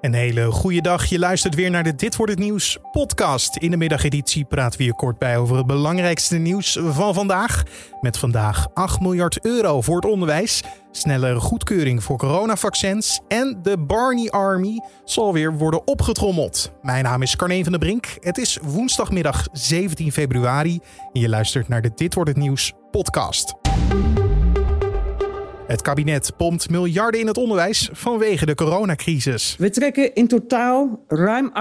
Een hele goede dag. Je luistert weer naar de Dit wordt het nieuws podcast. In de middageditie praten we hier kort bij over het belangrijkste nieuws van vandaag. Met vandaag 8 miljard euro voor het onderwijs, snellere goedkeuring voor coronavaccins en de Barney Army zal weer worden opgetrommeld. Mijn naam is Carne van der Brink. Het is woensdagmiddag 17 februari en je luistert naar de Dit wordt het nieuws podcast. Het kabinet pompt miljarden in het onderwijs vanwege de coronacrisis. We trekken in totaal ruim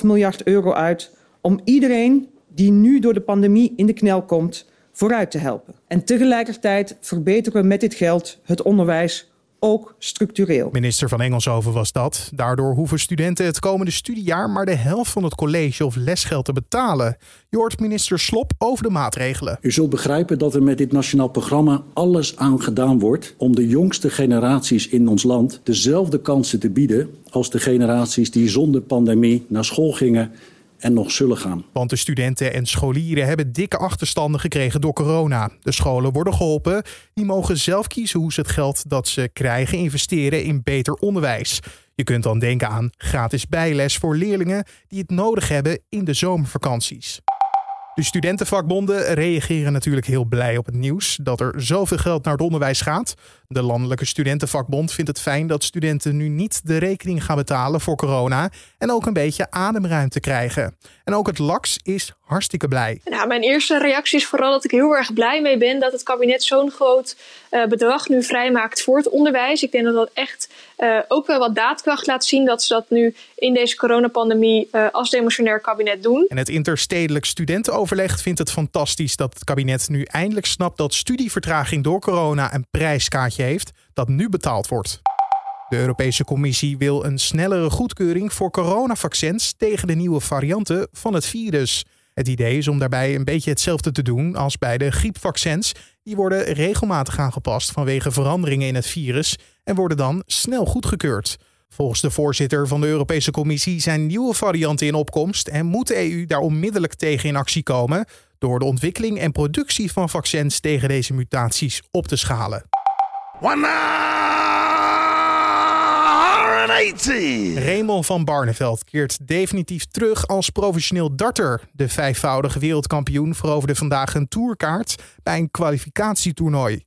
8,5 miljard euro uit om iedereen die nu door de pandemie in de knel komt vooruit te helpen. En tegelijkertijd verbeteren we met dit geld het onderwijs ook structureel. Minister van Engelshoven was dat. Daardoor hoeven studenten het komende studiejaar maar de helft van het college of lesgeld te betalen. Je hoort minister Slop over de maatregelen. U zult begrijpen dat er met dit nationaal programma alles aan gedaan wordt om de jongste generaties in ons land dezelfde kansen te bieden als de generaties die zonder pandemie naar school gingen en nog zullen gaan. Want de studenten en scholieren hebben dikke achterstanden gekregen door corona. De scholen worden geholpen. Die mogen zelf kiezen hoe ze het geld dat ze krijgen investeren in beter onderwijs. Je kunt dan denken aan gratis bijles voor leerlingen die het nodig hebben in de zomervakanties. De studentenvakbonden reageren natuurlijk heel blij op het nieuws dat er zoveel geld naar het onderwijs gaat. De Landelijke Studentenvakbond vindt het fijn dat studenten nu niet de rekening gaan betalen voor corona en ook een beetje ademruimte krijgen. En ook het LAX is hartstikke blij. Nou, mijn eerste reactie is vooral dat ik heel erg blij mee ben dat het kabinet zo'n groot uh, bedrag nu vrijmaakt voor het onderwijs. Ik denk dat dat echt uh, ook wel wat daadkracht laat zien dat ze dat nu in deze coronapandemie uh, als demotionair kabinet doen. En het interstedelijk studentenoverleg vindt het fantastisch dat het kabinet nu eindelijk snapt dat studievertraging door corona een prijskaartje heeft dat nu betaald wordt. De Europese Commissie wil een snellere goedkeuring voor coronavaccins tegen de nieuwe varianten van het virus. Het idee is om daarbij een beetje hetzelfde te doen als bij de griepvaccins. Die worden regelmatig aangepast vanwege veranderingen in het virus en worden dan snel goedgekeurd. Volgens de voorzitter van de Europese Commissie zijn nieuwe varianten in opkomst en moet de EU daar onmiddellijk tegen in actie komen door de ontwikkeling en productie van vaccins tegen deze mutaties op te schalen. 180! Raymond van Barneveld keert definitief terug als professioneel darter. De vijfvoudige wereldkampioen veroverde vandaag een tourkaart bij een kwalificatietoernooi.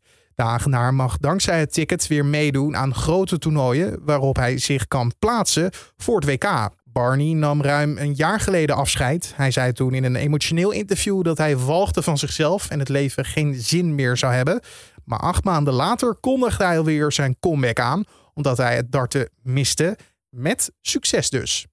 Mag dankzij het ticket weer meedoen aan grote toernooien waarop hij zich kan plaatsen voor het WK. Barney nam ruim een jaar geleden afscheid. Hij zei toen in een emotioneel interview dat hij walgde van zichzelf en het leven geen zin meer zou hebben. Maar acht maanden later kondigde hij alweer zijn comeback aan, omdat hij het darten miste. Met succes dus.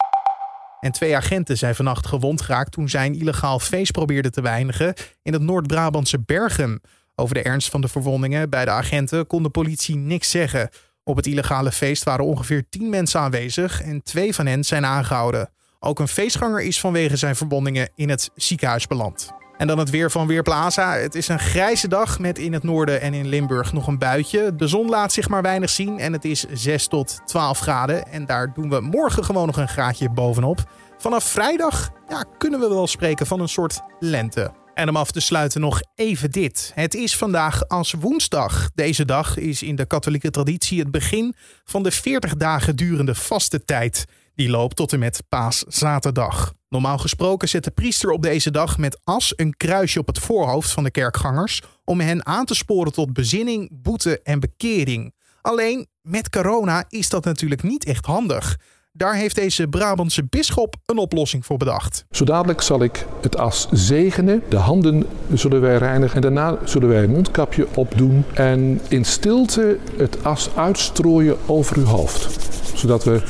En twee agenten zijn vannacht gewond geraakt toen zij een illegaal feest probeerden te weinigen in het Noord-Brabantse Bergen. Over de ernst van de verwondingen bij de agenten kon de politie niks zeggen. Op het illegale feest waren ongeveer tien mensen aanwezig en twee van hen zijn aangehouden. Ook een feestganger is vanwege zijn verwondingen in het ziekenhuis beland. En dan het weer van Weerplaza. Het is een grijze dag met in het noorden en in Limburg nog een buitje. De zon laat zich maar weinig zien en het is 6 tot 12 graden. En daar doen we morgen gewoon nog een graadje bovenop. Vanaf vrijdag ja, kunnen we wel spreken van een soort lente. En om af te sluiten nog even dit. Het is vandaag als woensdag. Deze dag is in de katholieke traditie het begin van de 40 dagen durende vaste tijd. Die loopt tot en met paaszaterdag. Normaal gesproken zet de priester op deze dag met as een kruisje op het voorhoofd van de kerkgangers om hen aan te sporen tot bezinning, boete en bekering. Alleen met corona is dat natuurlijk niet echt handig. Daar heeft deze Brabantse bisschop een oplossing voor bedacht. Zo dadelijk zal ik het as zegenen. De handen zullen wij reinigen. En daarna zullen wij een mondkapje opdoen. En in stilte het as uitstrooien over uw hoofd. Zodat we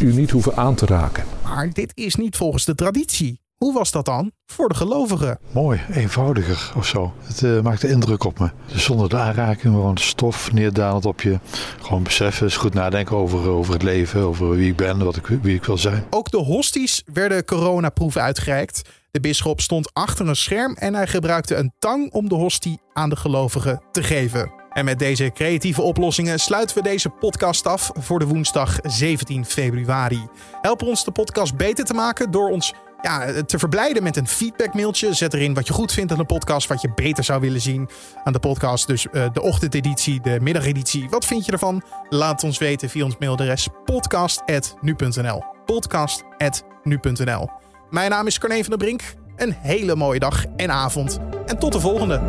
u niet hoeven aan te raken. Maar dit is niet volgens de traditie. Hoe was dat dan voor de gelovigen? Mooi, eenvoudiger of zo. Het uh, maakte indruk op me. Dus zonder de aanraking, gewoon stof neerdalend op je. Gewoon beseffen, eens goed nadenken over, over het leven, over wie ik ben, wat ik, wie ik wil zijn. Ook de hosties werden coronaproef uitgereikt. De bisschop stond achter een scherm en hij gebruikte een tang om de hostie aan de gelovigen te geven. En met deze creatieve oplossingen sluiten we deze podcast af voor de woensdag 17 februari. Help ons de podcast beter te maken door ons ja, te verblijden met een feedbackmailtje. Zet erin wat je goed vindt aan de podcast, wat je beter zou willen zien aan de podcast. Dus uh, de ochtendeditie, de middageditie. Wat vind je ervan? Laat ons weten via ons mailadres podcast.nu.nl. Podcast.nu.nl. Mijn naam is Carne van der Brink. Een hele mooie dag en avond. En tot de volgende.